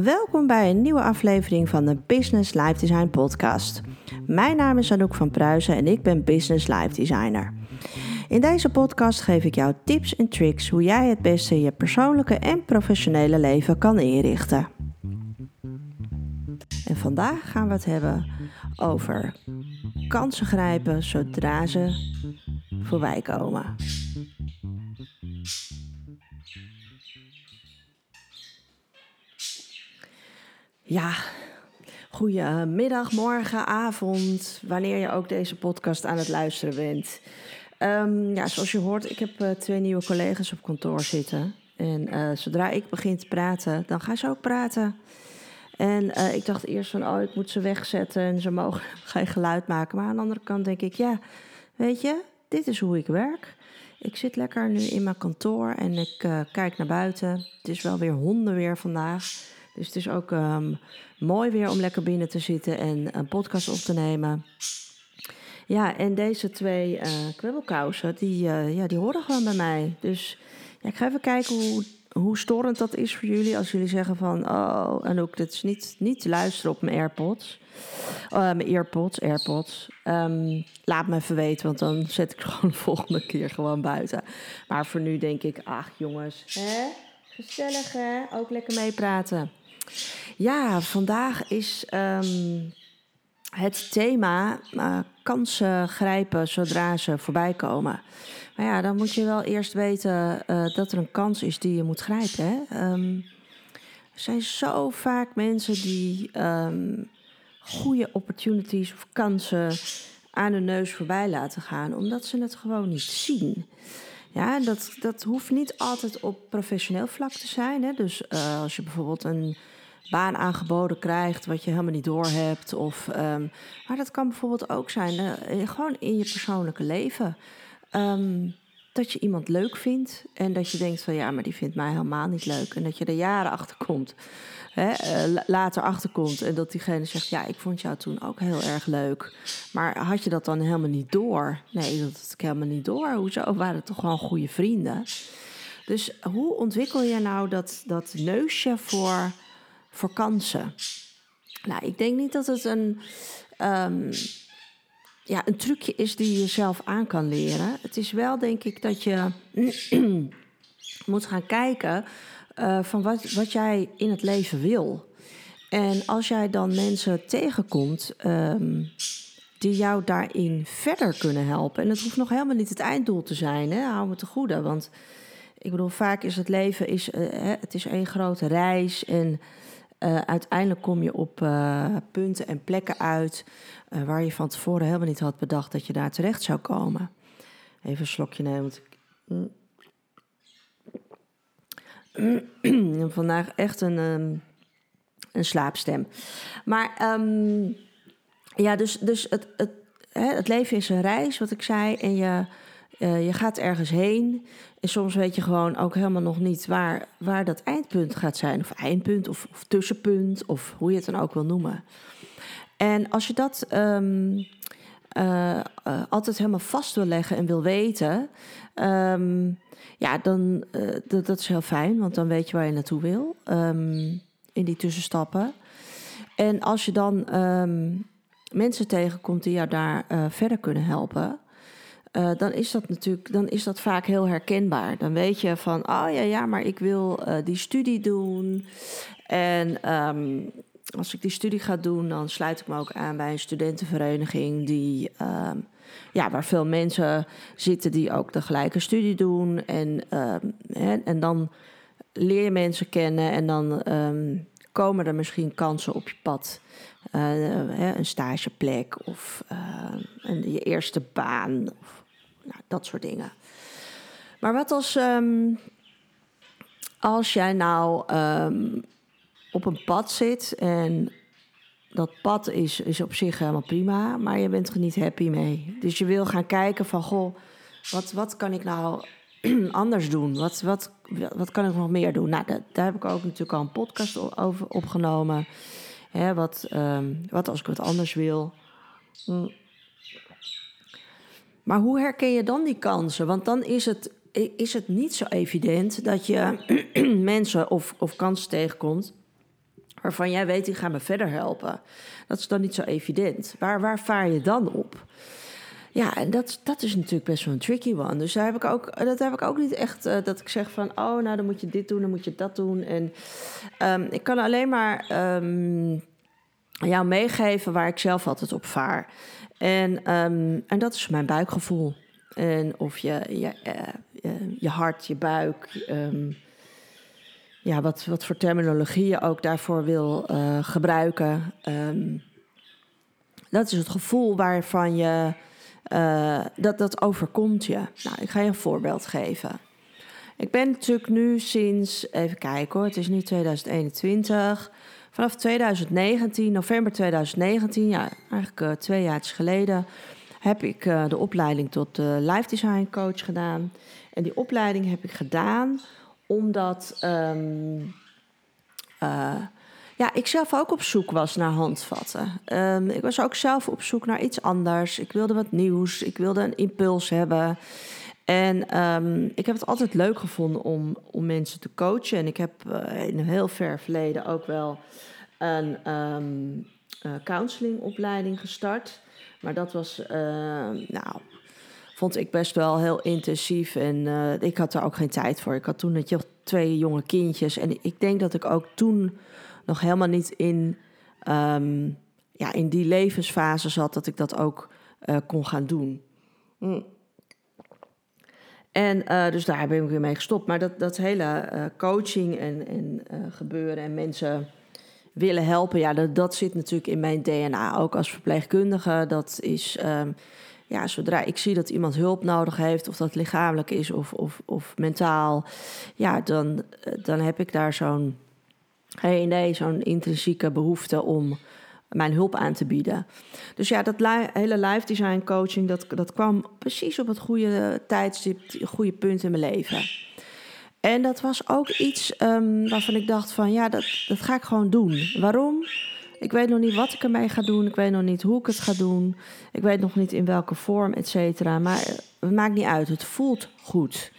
Welkom bij een nieuwe aflevering van de Business Life Design Podcast. Mijn naam is Anouk van Pruisen en ik ben Business Life Designer. In deze podcast geef ik jou tips en tricks hoe jij het beste je persoonlijke en professionele leven kan inrichten. En vandaag gaan we het hebben over kansen grijpen zodra ze voorbij komen. Ja, goedemiddag, morgen, avond, wanneer je ook deze podcast aan het luisteren bent. Um, ja, zoals je hoort, ik heb uh, twee nieuwe collega's op kantoor zitten. En uh, zodra ik begin te praten, dan gaan ze ook praten. En uh, ik dacht eerst van, oh, ik moet ze wegzetten en ze mogen geen geluid maken. Maar aan de andere kant denk ik, ja, weet je, dit is hoe ik werk. Ik zit lekker nu in mijn kantoor en ik kijk naar buiten. Het is wel weer hondenweer vandaag. Dus het is ook um, mooi weer om lekker binnen te zitten en een podcast op te nemen. Ja, en deze twee uh, kwebbelkousen, die, uh, ja, die horen gewoon bij mij. Dus ja, ik ga even kijken hoe, hoe storend dat is voor jullie. Als jullie zeggen van, oh, en ook, dit is niet, niet luisteren op mijn AirPods. Uh, mijn AirPods, AirPods. Um, laat me even weten, want dan zet ik gewoon de volgende keer gewoon buiten. Maar voor nu denk ik, ach jongens, hè? gezellig hè? Ook lekker meepraten. Ja, vandaag is um, het thema uh, kansen grijpen zodra ze voorbij komen. Maar ja, dan moet je wel eerst weten uh, dat er een kans is die je moet grijpen. Hè? Um, er zijn zo vaak mensen die um, goede opportunities of kansen aan hun neus voorbij laten gaan, omdat ze het gewoon niet zien. Ja, dat, dat hoeft niet altijd op professioneel vlak te zijn. Hè? Dus uh, als je bijvoorbeeld een baan aangeboden krijgt wat je helemaal niet doorhebt. Of, um, maar dat kan bijvoorbeeld ook zijn, uh, gewoon in je persoonlijke leven. Um, dat je iemand leuk vindt en dat je denkt van ja, maar die vindt mij helemaal niet leuk. En dat je er jaren achter komt, uh, later achterkomt. En dat diegene zegt, ja, ik vond jou toen ook heel erg leuk. Maar had je dat dan helemaal niet door? Nee, dat had ik helemaal niet door. Hoezo? We waren toch gewoon goede vrienden. Dus hoe ontwikkel je nou dat, dat neusje voor, voor kansen? Nou, ik denk niet dat het een... Um, ja, een trucje is die je zelf aan kan leren. Het is wel, denk ik, dat je moet gaan kijken uh, van wat, wat jij in het leven wil. En als jij dan mensen tegenkomt um, die jou daarin verder kunnen helpen. En het hoeft nog helemaal niet het einddoel te zijn, hè? hou me te goede. Want ik bedoel, vaak is het leven is, uh, het is één grote reis. En uh, uiteindelijk kom je op uh, punten en plekken uit uh, waar je van tevoren helemaal niet had bedacht dat je daar terecht zou komen. Even een slokje nemen. Ik... Vandaag echt een, um, een slaapstem. Maar um, ja, dus, dus het, het, hè, het leven is een reis, wat ik zei. En je, uh, je gaat ergens heen. En soms weet je gewoon ook helemaal nog niet waar, waar dat eindpunt gaat zijn. Of eindpunt, of, of tussenpunt, of hoe je het dan ook wil noemen. En als je dat um, uh, uh, altijd helemaal vast wil leggen en wil weten, um, ja, dan dat, is heel fijn, want dan weet je waar je naartoe wil um, in die tussenstappen. En als je dan mensen tegenkomt die jou daar verder kunnen helpen, uh, dan is dat natuurlijk, dan is dat vaak heel herkenbaar. Dan weet je van, oh ja, ja, maar ik wil uh, die studie doen. En um, als ik die studie ga doen, dan sluit ik me ook aan bij een studentenvereniging die, um, ja, waar veel mensen zitten die ook de gelijke studie doen. En, um, hè, en dan leer je mensen kennen en dan komen er misschien kansen op je pad. Uh, een stageplek of je eerste baan. Of, nou, dat soort dingen. Maar wat als, um, als jij nou um, op een pad zit en dat pad is, is op zich helemaal prima, maar je bent er niet happy mee. Dus je wil gaan kijken van, goh, wat, wat kan ik nou anders doen? Wat, wat, wat kan ik nog meer doen? Nou, daar, daar heb ik ook natuurlijk al een podcast over opgenomen. Hè, wat, um, wat als ik wat anders wil? Hm. Maar hoe herken je dan die kansen? Want dan is het, is het niet zo evident dat je mensen of, of kansen tegenkomt waarvan jij weet, die gaan me verder helpen. Dat is dan niet zo evident. Waar, waar vaar je dan op? Ja, en dat, dat is natuurlijk best wel een tricky one. Dus daar heb ik ook, dat heb ik ook niet echt uh, dat ik zeg van... oh, nou, dan moet je dit doen, dan moet je dat doen. En um, ik kan alleen maar um, jou meegeven waar ik zelf altijd op vaar. En, um, en dat is mijn buikgevoel. En of je, je, uh, je hart, je buik... ja, wat, wat voor terminologie je ook daarvoor wil uh, gebruiken. dat is het gevoel waarvan je dat, dat overkomt je. Nou, ik ga je een voorbeeld geven. Ik ben natuurlijk nu sinds, even kijken hoor, het is nu 2021. Vanaf 2019, november 2019, ja, eigenlijk uh, twee jaar geleden, heb ik uh, de opleiding tot uh, life design coach gedaan. En die opleiding heb ik gedaan omdat um, ja, ik zelf ook op zoek was naar handvatten. Um, ik was ook zelf op zoek naar iets anders. Ik wilde wat nieuws. Ik wilde een impuls hebben. En um, ik heb het altijd leuk gevonden om, om mensen te coachen. En ik heb uh, in een heel ver verleden ook wel een um, uh, counselingopleiding gestart. Maar dat was, uh, nou, vond ik best wel heel intensief. En uh, ik had er ook geen tijd voor. Ik had toen net twee jonge kindjes. En ik denk dat ik ook toen nog helemaal niet in, ja, in die levensfase zat dat ik dat ook kon gaan doen. Mm. En uh, dus daar ben ik weer mee gestopt. Maar dat, dat hele uh, coaching en, en gebeuren en mensen willen helpen, ja, dat, dat zit natuurlijk in mijn DNA. Ook als verpleegkundige. Dat is, um, ja, zodra ik zie dat iemand hulp nodig heeft, of dat lichamelijk is of, of, of mentaal, ja, dan, dan heb ik daar zo'n hey, nee, zo'n intrinsieke behoefte om mijn hulp aan te bieden. Dus ja, dat hele life design coaching, dat, dat kwam precies op het goede tijdstip, het goede punt in mijn leven. En dat was ook iets um, waarvan ik dacht van ja, dat, dat ga ik gewoon doen. Waarom? Ik weet nog niet wat ik ermee ga doen. Ik weet nog niet hoe ik het ga doen. Ik weet nog niet in welke vorm, et cetera. Maar het maakt niet uit. Het voelt goed.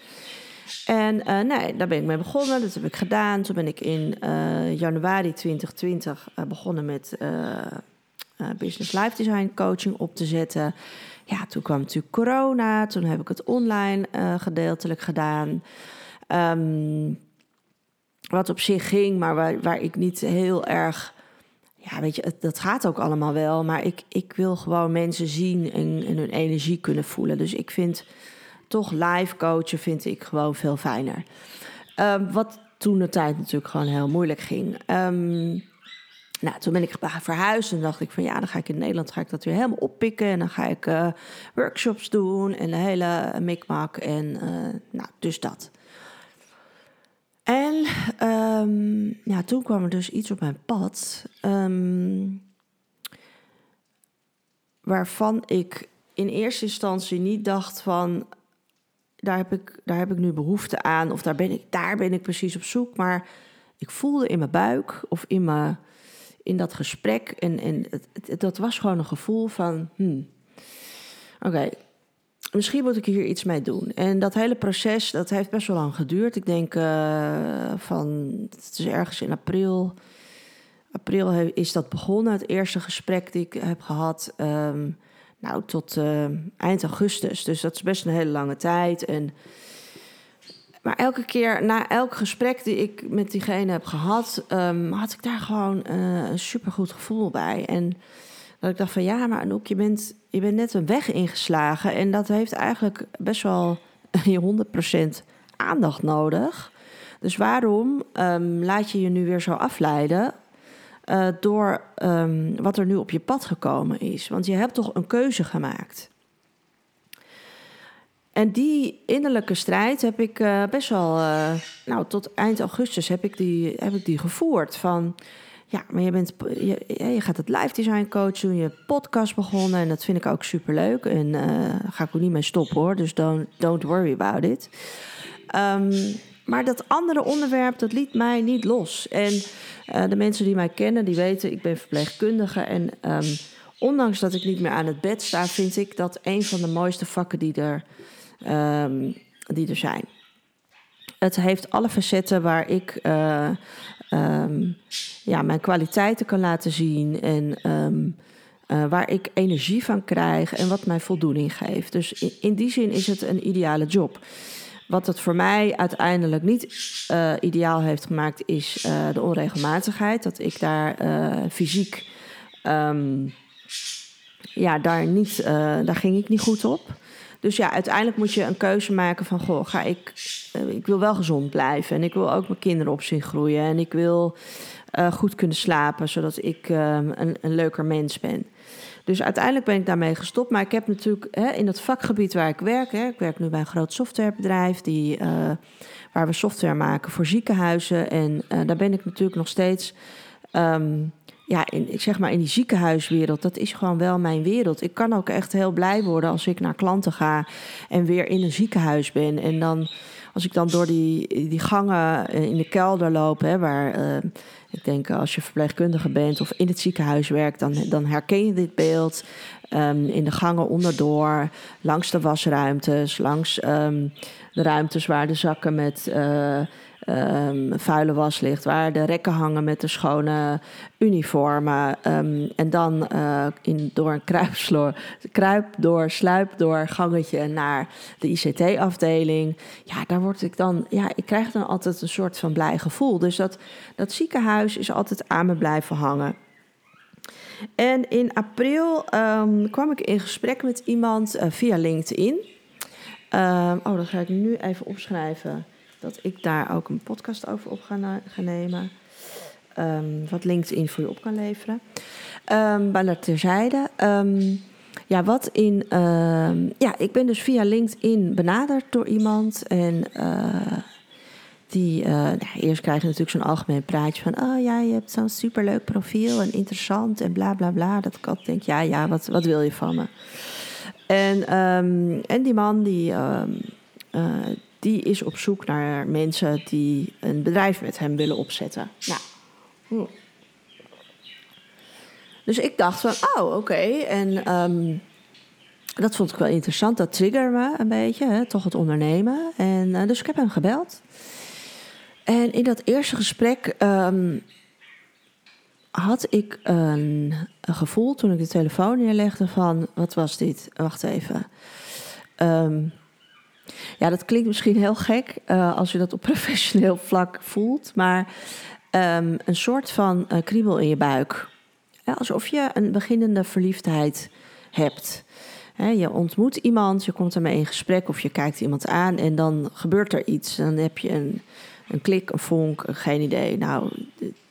En uh, nee, daar ben ik mee begonnen. Dat heb ik gedaan. Toen ben ik in uh, januari 2020 uh, begonnen met business life design coaching op te zetten. Ja, toen kwam natuurlijk corona. Toen heb ik het online gedeeltelijk gedaan. Um, wat op zich ging, maar waar, waar ik niet heel erg. Ja, weet je, dat gaat ook allemaal wel. Maar ik, ik wil gewoon mensen zien en, en hun energie kunnen voelen. Dus ik vind toch live coachen vind ik gewoon veel fijner. Um, wat toen de tijd natuurlijk gewoon heel moeilijk ging. Um, nou, toen ben ik verhuisd en dacht ik van ja, dan ga ik in Nederland ga ik dat weer helemaal oppikken. En dan ga ik uh, workshops doen en de hele mikmak. En uh, nou, dus dat. En um, ja, toen kwam er dus iets op mijn pad. waarvan ik in eerste instantie niet dacht van daar heb ik, daar heb ik nu behoefte aan. Of daar ben, ik, daar ben ik precies op zoek. Maar ik voelde in mijn buik of in, mijn, in dat gesprek. En, en het, dat was gewoon een gevoel van. Hmm, Oké, misschien moet ik hier iets mee doen. En dat hele proces, dat heeft best wel lang geduurd. Ik denk uh, van, het is ergens in april. April is dat begonnen, het eerste gesprek die ik heb gehad. Um, nou, tot uh, eind augustus. Dus dat is best een hele lange tijd. En, maar elke keer, na elk gesprek die ik met diegene heb gehad, um, had ik daar gewoon uh, een supergoed gevoel bij. En dat ik dacht van ja, maar Anouk, je bent, je bent net een weg ingeslagen. En dat heeft eigenlijk best wel je 100% aandacht nodig. Dus waarom um, laat je je nu weer zo afleiden uh, door um, wat er nu op je pad gekomen is. Want je hebt toch een keuze gemaakt. En die innerlijke strijd heb ik uh, best wel, uh, nou tot eind augustus heb ik die, heb ik die gevoerd. Van ja, maar je, bent, je, gaat het live design coach doen, je podcast begonnen en dat vind ik ook super leuk. En daar ga ik ook niet mee stoppen hoor, dus don't, don't worry about it. Um, maar dat andere onderwerp, dat liet mij niet los. En uh, de mensen die mij kennen, die weten, ik ben verpleegkundige. En um, ondanks dat ik niet meer aan het bed sta, vind ik dat een van de mooiste vakken die er, um, die er zijn. Het heeft alle facetten waar ik uh, ehm, ja, mijn kwaliteiten kan laten zien en ehm, eh, waar ik energie van krijg en wat mij voldoening geeft. Dus in, die zin is het een ideale job. Wat het voor mij uiteindelijk niet uh, ideaal heeft gemaakt, is uh, de onregelmatigheid. Dat ik daar fysiek, um, ja, daar, niet, daar ging ik niet goed op. Dus ja, uiteindelijk moet je een keuze maken van... goh, ga ik, ik wil wel gezond blijven en ik wil ook mijn kinderen op zien groeien... en ik wil goed kunnen slapen, zodat ik uh, een, een, leuker mens ben. Dus uiteindelijk ben ik daarmee gestopt. Maar ik heb natuurlijk hè, in het vakgebied waar ik werk... Hè, ik werk nu bij een groot softwarebedrijf... Die, uh, waar we software maken voor ziekenhuizen. En daar ben ik natuurlijk nog steeds... Um, ja, in, ik zeg maar in die ziekenhuiswereld, dat is gewoon wel mijn wereld. Ik kan ook echt heel blij worden als ik naar klanten ga en weer in een ziekenhuis ben. En dan, als ik dan door die, die gangen in de kelder loop, hè, waar uh, ik denk als je verpleegkundige bent of in het ziekenhuis werkt, dan, dan herken je dit beeld. Um, in de gangen onderdoor, langs de wasruimtes, langs um, de ruimtes waar de zakken met. Uh, um, vuile was ligt, waar de rekken hangen met de schone uniformen. Um, en dan uh, in, door een kruipsloor, kruip door, sluip door gangetje naar de ICT-afdeling. Ja, daar word ik dan, ja, ik krijg dan altijd een soort van blij gevoel. Dus dat, dat ziekenhuis is altijd aan me blijven hangen. En in april um, kwam ik in gesprek met iemand uh, via LinkedIn. Oh, dat ga ik nu even opschrijven dat ik daar ook een podcast over op ga, nemen. Um, wat LinkedIn voor je op kan leveren. Um, maar dat terzijde. Um, ja, wat in. ja, ik ben dus via LinkedIn benaderd door iemand. En uh, die. Uh, nou, eerst krijg je natuurlijk zo'n algemeen praatje van. Oh ja, je hebt zo'n superleuk profiel en interessant en bla bla bla. Dat ik altijd denk, ja, ja, wat, wat wil je van me? En, en die man die. Die is op zoek naar mensen die een bedrijf met hem willen opzetten. Nou. Hm. Dus ik dacht van, oh, oké. En um, dat vond ik wel interessant. Dat triggerde me een beetje, hè, toch het ondernemen. En uh, dus ik heb hem gebeld. En in dat eerste gesprek um, had ik een, gevoel toen ik de telefoon neerlegde van... wat was dit? Wacht even. Um, ja, dat klinkt misschien heel gek uh, als je dat op professioneel vlak voelt, maar um, een soort van uh, kriebel in je buik. Alsof je een beginnende verliefdheid hebt. je ontmoet iemand, je komt ermee in gesprek of je kijkt iemand aan en dan gebeurt er iets. Dan heb je een, een klik, een vonk, geen idee. Nou,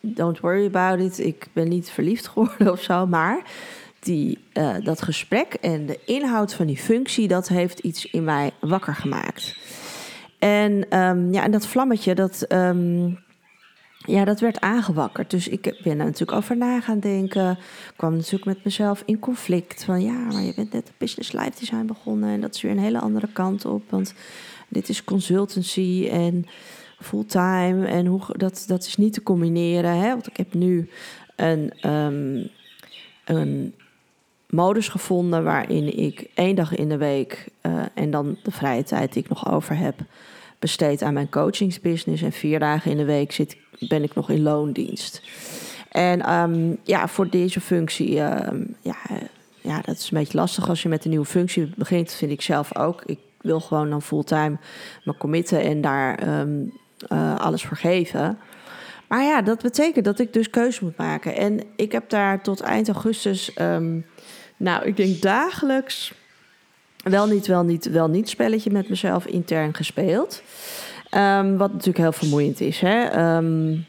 don't worry about it. Ik ben niet verliefd geworden of zo, maar die, uh, dat gesprek en de inhoud van die functie, dat heeft iets in mij wakker gemaakt. En, um, ja, en dat vlammetje, dat, um, ja, dat werd aangewakkerd. Dus ik ben er natuurlijk over na gaan denken. kwam natuurlijk met mezelf in conflict. Van ja, maar je bent net business life design begonnen. En dat is weer een hele andere kant op. Want dit is consultancy en fulltime. En hoe, dat, dat is niet te combineren. Hè? Want ik heb nu een, um, een modus gevonden waarin ik één dag in de week uh, en dan de vrije tijd die ik nog over heb, besteed aan mijn coachingsbusiness. En vier dagen in de week zit, ben ik nog in loondienst. En um, ja, voor deze functie, um, ja, ja, dat is een beetje lastig als je met een nieuwe functie begint, vind ik zelf ook. Ik wil gewoon dan fulltime me committen en daar um, uh, alles voor geven. Maar ja, dat betekent dat ik dus keuze moet maken. En ik heb daar tot eind augustus nou, ik denk dagelijks wel niet, wel niet, wel niet spelletje met mezelf intern gespeeld. Um, wat natuurlijk heel vermoeiend is. Hè? Um,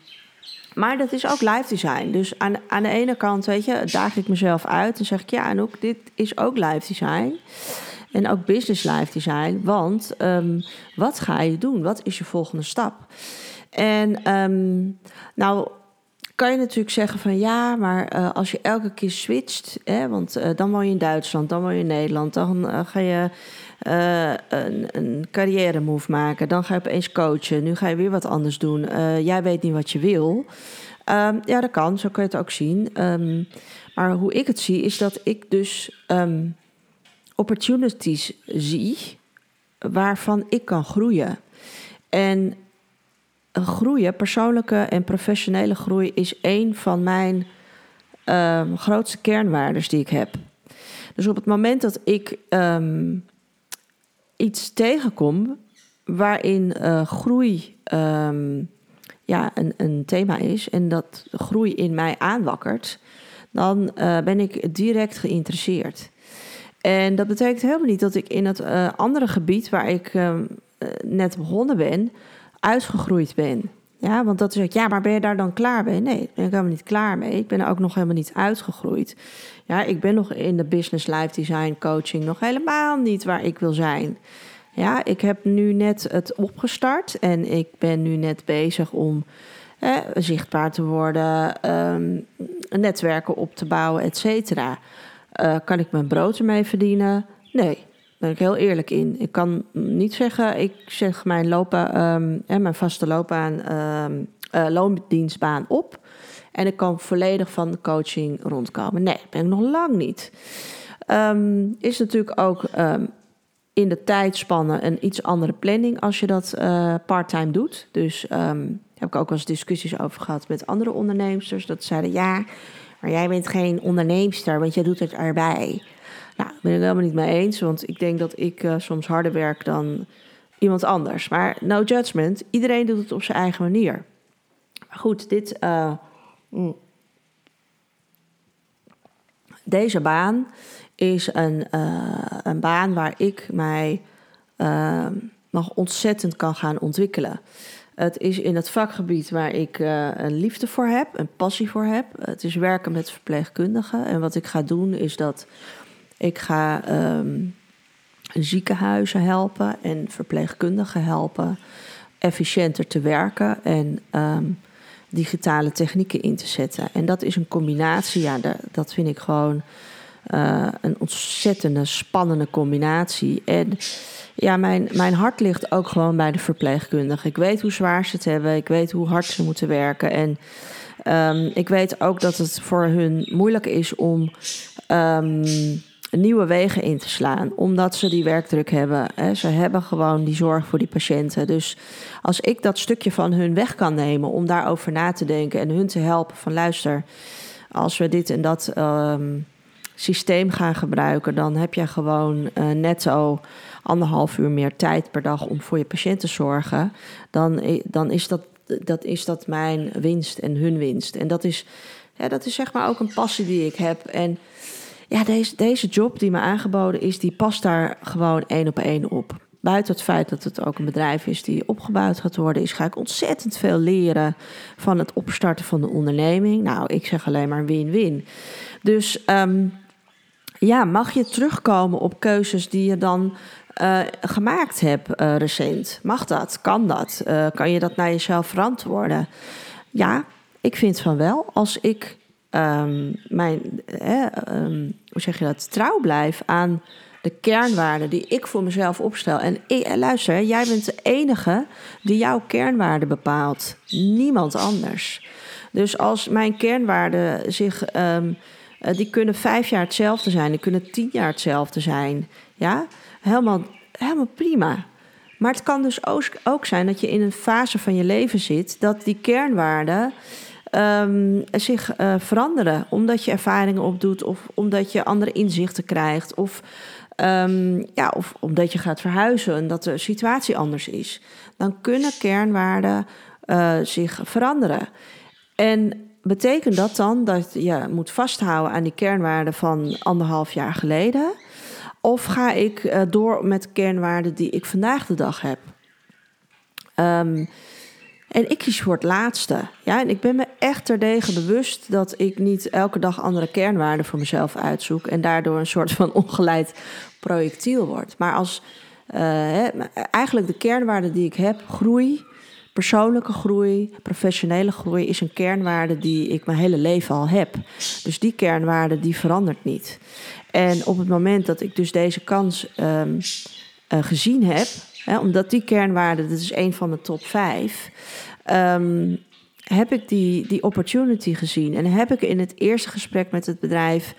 maar dat is ook live design. Dus aan, aan de ene kant, weet je, daag ik mezelf uit en zeg ik ja, en ook dit is ook live design. En ook business live design. Want um, wat ga je doen? Wat is je volgende stap? En nou, kan je natuurlijk zeggen van ja, maar uh, als je elke keer switcht, hè, want uh, dan woon je in Duitsland, dan woon je in Nederland, dan uh, ga je een, een carrière move maken, dan ga je opeens coachen, nu ga je weer wat anders doen, jij weet niet wat je wil. Um, ja, dat kan, zo kun je het ook zien. Um, maar hoe ik het zie, is dat ik dus um, opportunities zie waarvan ik kan groeien. En groeien, persoonlijke en professionele groei, is een van mijn ehm, grootste kernwaarden die ik heb. Dus op het moment dat ik ehm, iets tegenkom waarin uh, groei ehm, ja, een, een thema is en dat groei in mij aanwakkert, dan uh, ben ik direct geïnteresseerd. En dat betekent helemaal niet dat ik in het uh, andere gebied waar ik net begonnen ben, uitgegroeid ben. Ja, want dat is ook, ja, maar ben je daar dan klaar mee? Nee, daar ben ik helemaal niet klaar mee. Ik ben er ook nog helemaal niet uitgegroeid. Ja, ik ben nog in de business life design coaching nog helemaal niet waar ik wil zijn. Ja, ik heb nu net het opgestart en ik ben nu net bezig om zichtbaar te worden, um, netwerken op te bouwen, et cetera. Uh, kan ik mijn brood ermee verdienen? Nee, ben ik heel eerlijk in. Ik kan niet zeggen, ik zeg mijn, lopen, um, mijn vaste loopbaan, um, loondienstbaan op. En ik kan volledig van de coaching rondkomen. Nee, ben ik nog lang niet. Um, is natuurlijk ook in de tijdspannen een iets andere planning als je dat uh, parttime doet. Dus heb ik ook wel eens discussies over gehad met andere ondernemers. Dat zeiden ja, maar jij bent geen onderneemster, want jij doet het erbij. Nou, daar ben ik helemaal niet mee eens, want ik denk dat ik uh, soms harder werk dan iemand anders. Maar no judgment, iedereen doet het op zijn eigen manier. Maar goed, dit, uh, deze baan is een, uh, een baan waar ik mij nog ontzettend kan gaan ontwikkelen. Het is in het vakgebied waar ik een liefde voor heb, een passie voor heb. Het is werken met verpleegkundigen. En wat ik ga doen is dat ik ga um, ziekenhuizen helpen en verpleegkundigen helpen efficiënter te werken en um, digitale technieken in te zetten. En dat is een combinatie, ja, dat vind ik gewoon uh, een ontzettende spannende combinatie. En ja, mijn, mijn hart ligt ook gewoon bij de verpleegkundigen. Ik weet hoe zwaar ze het hebben. Ik weet hoe hard ze moeten werken. En um, ik weet ook dat het voor hun moeilijk is om nieuwe wegen in te slaan. Omdat ze die werkdruk hebben. Hè. Ze hebben gewoon die zorg voor die patiënten. Dus als ik dat stukje van hun weg kan nemen om daarover na te denken en hun te helpen van luister, als we dit en dat. Um, systeem gaan gebruiken, dan heb je gewoon uh, netto anderhalf uur meer tijd per dag om voor je patiënt te zorgen. Dan, dan is, dat, dat is dat mijn winst en hun winst. En dat is, ja, dat is zeg maar ook een passie die ik heb. En ja, deze, deze job die me aangeboden is, die past daar gewoon één op één op. Buiten het feit dat het ook een bedrijf is die opgebouwd gaat worden, is ga ik ontzettend veel leren van het opstarten van de onderneming. Nou, ik zeg alleen maar win-win. Dus um, ja, mag je terugkomen op keuzes die je dan uh, gemaakt hebt uh, recent? Mag dat? Kan dat? Uh, kan je dat naar jezelf verantwoorden? Ja, ik vind van wel. Als ik um, mijn, um, hoe zeg je dat, trouw blijf aan de kernwaarden die ik voor mezelf opstel. En ik, luister, jij bent de enige die jouw kernwaarden bepaalt. Niemand anders. Dus als mijn kernwaarden zich um, uh, die kunnen vijf jaar hetzelfde zijn, die kunnen tien jaar hetzelfde zijn. Ja, helemaal, helemaal prima. Maar het kan dus ook zijn dat je in een fase van je leven zit dat die kernwaarden um, zich uh, veranderen. Omdat je ervaringen opdoet of omdat je andere inzichten krijgt. Of, um, ja, of omdat je gaat verhuizen en dat de situatie anders is. Dan kunnen kernwaarden uh, zich veranderen. En betekent dat dan dat je moet vasthouden aan die kernwaarden van anderhalf jaar geleden? Of ga ik uh, door met kernwaarden die ik vandaag de dag heb? Um, en ik kies voor het laatste. Ja, en ik ben me echt terdege bewust dat ik niet elke dag andere kernwaarden voor mezelf uitzoek. En daardoor een soort van ongeleid projectiel word. Maar als uh, eigenlijk de kernwaarden die ik heb, groei, Persoonlijke groei, professionele groei is een kernwaarde die ik mijn hele leven al heb. Dus die kernwaarde die verandert niet. En op het moment dat ik dus deze kans um, uh, gezien heb, hè, omdat die kernwaarde, dat is een van de top vijf, um, heb ik die, die opportunity gezien. En heb ik in het eerste gesprek met het bedrijf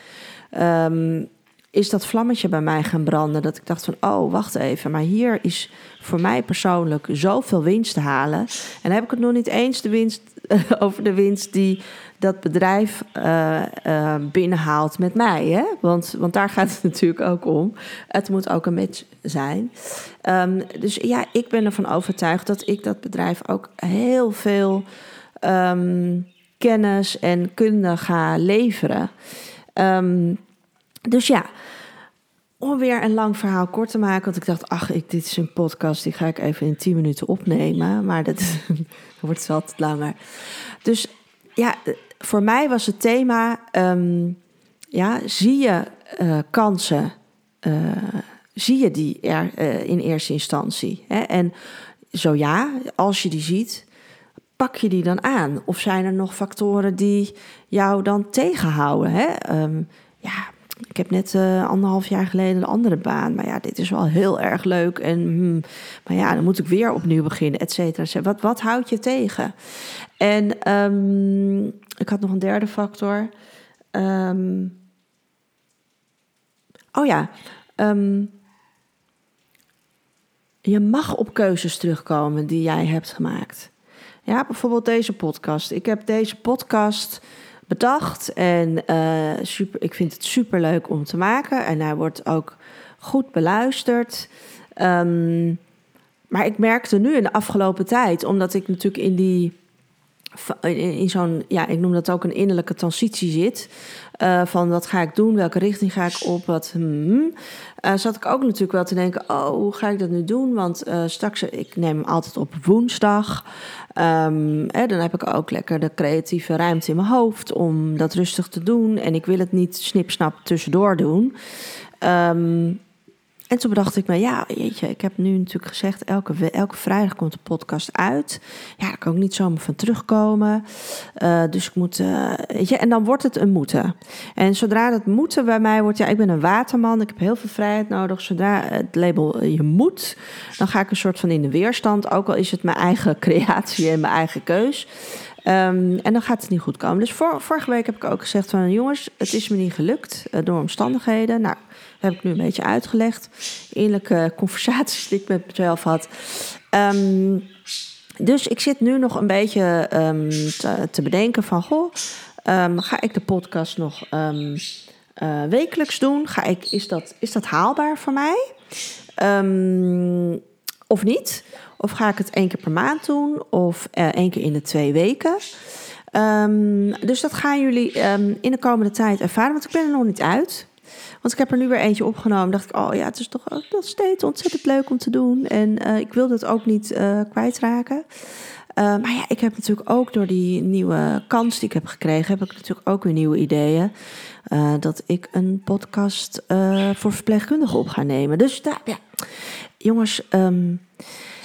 um, is dat vlammetje bij mij gaan branden. Dat ik dacht van, oh, wacht even. Maar hier is voor mij persoonlijk zoveel winst te halen. En heb ik het nog niet eens de winst, over de winst die dat bedrijf uh, uh, binnenhaalt met mij. Hè? Want, want daar gaat het natuurlijk ook om. Het moet ook een match zijn. Um, dus ja, ik ben ervan overtuigd dat ik dat bedrijf ook heel veel um, kennis en kunde ga leveren. Um, dus ja, om weer een lang verhaal kort te maken. Want ik dacht, ach, ik, dit is een podcast, die ga ik even in 10 minuten opnemen. Maar dat wordt wat langer. Dus ja, voor mij was het thema, um, ja, zie je uh, kansen, uh, zie je die er uh, in eerste instantie? Hè? En zo ja, als je die ziet, pak je die dan aan? Of zijn er nog factoren die jou dan tegenhouden? Hè? Um, ja, ik heb net anderhalf jaar geleden een andere baan. Maar ja, dit is wel heel erg leuk. En, hmm, maar ja, dan moet ik weer opnieuw beginnen, et cetera. Wat, wat houdt je tegen? En um, ik had nog een derde factor. Um, oh ja, um, je mag op keuzes terugkomen die jij hebt gemaakt. Ja, bijvoorbeeld deze podcast. Ik heb deze podcast bedacht. En uh, super, ik vind het super leuk om te maken. En hij wordt ook goed beluisterd. Um, maar ik merkte nu in de afgelopen tijd, omdat ik natuurlijk in die. In, zo'n, ja, ik noem dat ook een innerlijke transitie zit. Uh, van wat ga ik doen, welke richting ga ik op, wat. Hmm, uh, zat ik ook natuurlijk wel te denken: oh, hoe ga ik dat nu doen? Want uh, straks, ik neem hem altijd op woensdag. Um, hè, dan heb ik ook lekker de creatieve ruimte in mijn hoofd om dat rustig te doen. En ik wil het niet snipsnap tussendoor doen. Um, en toen bedacht ik me, ja, jeetje, ik heb nu natuurlijk gezegd, elke, elke vrijdag komt de podcast uit. Ja, daar kan ik niet zomaar van terugkomen. Uh, dus ik moet, uh, weet je, en dan wordt het een moeten. En zodra het moeten bij mij wordt, ja, ik ben een waterman, ik heb heel veel vrijheid nodig. Zodra het label je moet, dan ga ik een soort van in de weerstand. Ook al is het mijn eigen creatie en mijn eigen keus. Um, en dan gaat het niet goed komen. Dus vor, vorige week heb ik ook gezegd van jongens, het is me niet gelukt door omstandigheden. Nou, dat heb ik nu een beetje uitgelegd. Innerlijke conversaties die ik met mezelf had. Um, dus ik zit nu nog een beetje um, te, bedenken van goh, ga ik de podcast nog uh, wekelijks doen? Ga ik, is, dat, is dat haalbaar voor mij? of niet? Of ga ik het één keer per maand doen? Of uh, één keer in de twee weken? Dus dat gaan jullie in de komende tijd ervaren. Want ik ben er nog niet uit. Want ik heb er nu weer eentje opgenomen. Dacht ik, oh ja, het is toch nog steeds ontzettend leuk om te doen. En uh, ik wil het ook niet uh, kwijtraken. Uh, maar ja, ik heb natuurlijk ook door die nieuwe kans die ik heb gekregen, heb ik natuurlijk ook weer nieuwe ideeën. Dat ik een podcast voor verpleegkundigen op ga nemen. Dus daar, ja. Jongens, um,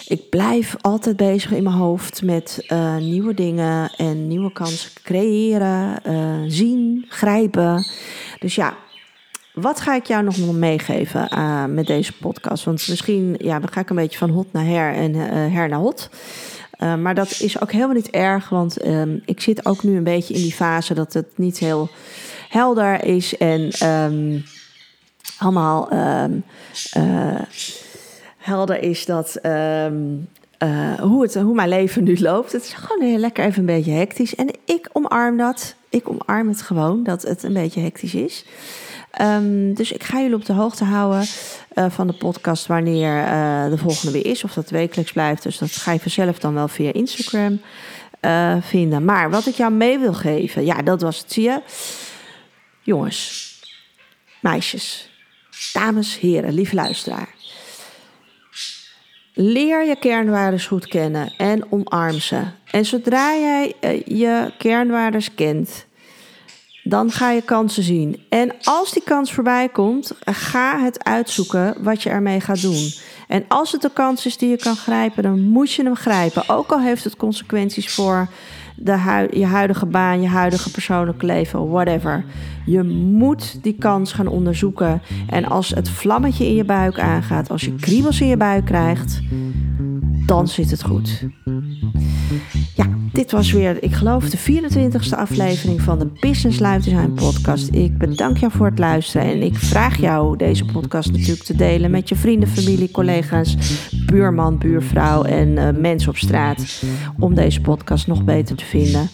ik blijf altijd bezig in mijn hoofd met nieuwe dingen en nieuwe kansen creëren, zien, grijpen. Dus ja, wat ga ik jou nog meegeven uh, met deze podcast? Want misschien ja, dan ga ik een beetje van hot naar her en her naar hot. maar dat is ook helemaal niet erg, want ehm, ik zit ook nu een beetje in die fase dat het niet heel helder is en um, allemaal. Um, helder is dat hoe, het, hoe mijn leven nu loopt. Het is gewoon heel lekker even een beetje hectisch. En ik omarm dat. Ik omarm het gewoon dat het een beetje hectisch is. Um, dus ik ga jullie op de hoogte houden uh, van de podcast wanneer uh, de volgende weer is. Of dat wekelijks blijft. Dus dat ga je vanzelf dan wel via Instagram vinden. Maar wat ik jou mee wil geven, ja, dat was het, zie je. Jongens, meisjes, dames, heren, lieve luisteraar. Leer je kernwaarden goed kennen en omarm ze. En zodra jij je kernwaarden kent, dan ga je kansen zien. En als die kans voorbij komt, ga het uitzoeken wat je ermee gaat doen. En als het een kans is die je kan grijpen, dan moet je hem grijpen. Ook al heeft het consequenties voor de je huidige baan, je huidige persoonlijke leven, whatever. Je moet die kans gaan onderzoeken. En als het vlammetje in je buik aangaat, als je kriebels in je buik krijgt, dan zit het goed. Ja, Dit was weer, ik geloof, de 24e aflevering van de Business Life Design podcast. Ik bedank jou voor het luisteren en ik vraag jou deze podcast natuurlijk te delen met je vrienden, familie, collega's, buurman, buurvrouw en uh, mensen op straat om deze podcast nog beter te vinden.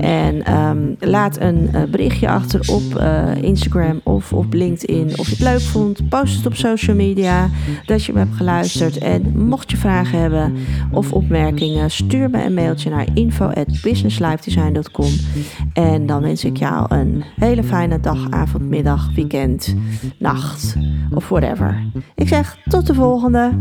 En um, laat een uh, berichtje achter op uh, Instagram of op LinkedIn of je het leuk vond. Post het op social media dat je me hebt geluisterd. En mocht je vragen hebben of opmerkingen, stuur me een mailtje naar info@businesslifedesign.com. En dan wens ik jou een hele fijne dag, avond, middag, weekend, nacht of whatever. Ik zeg tot de volgende.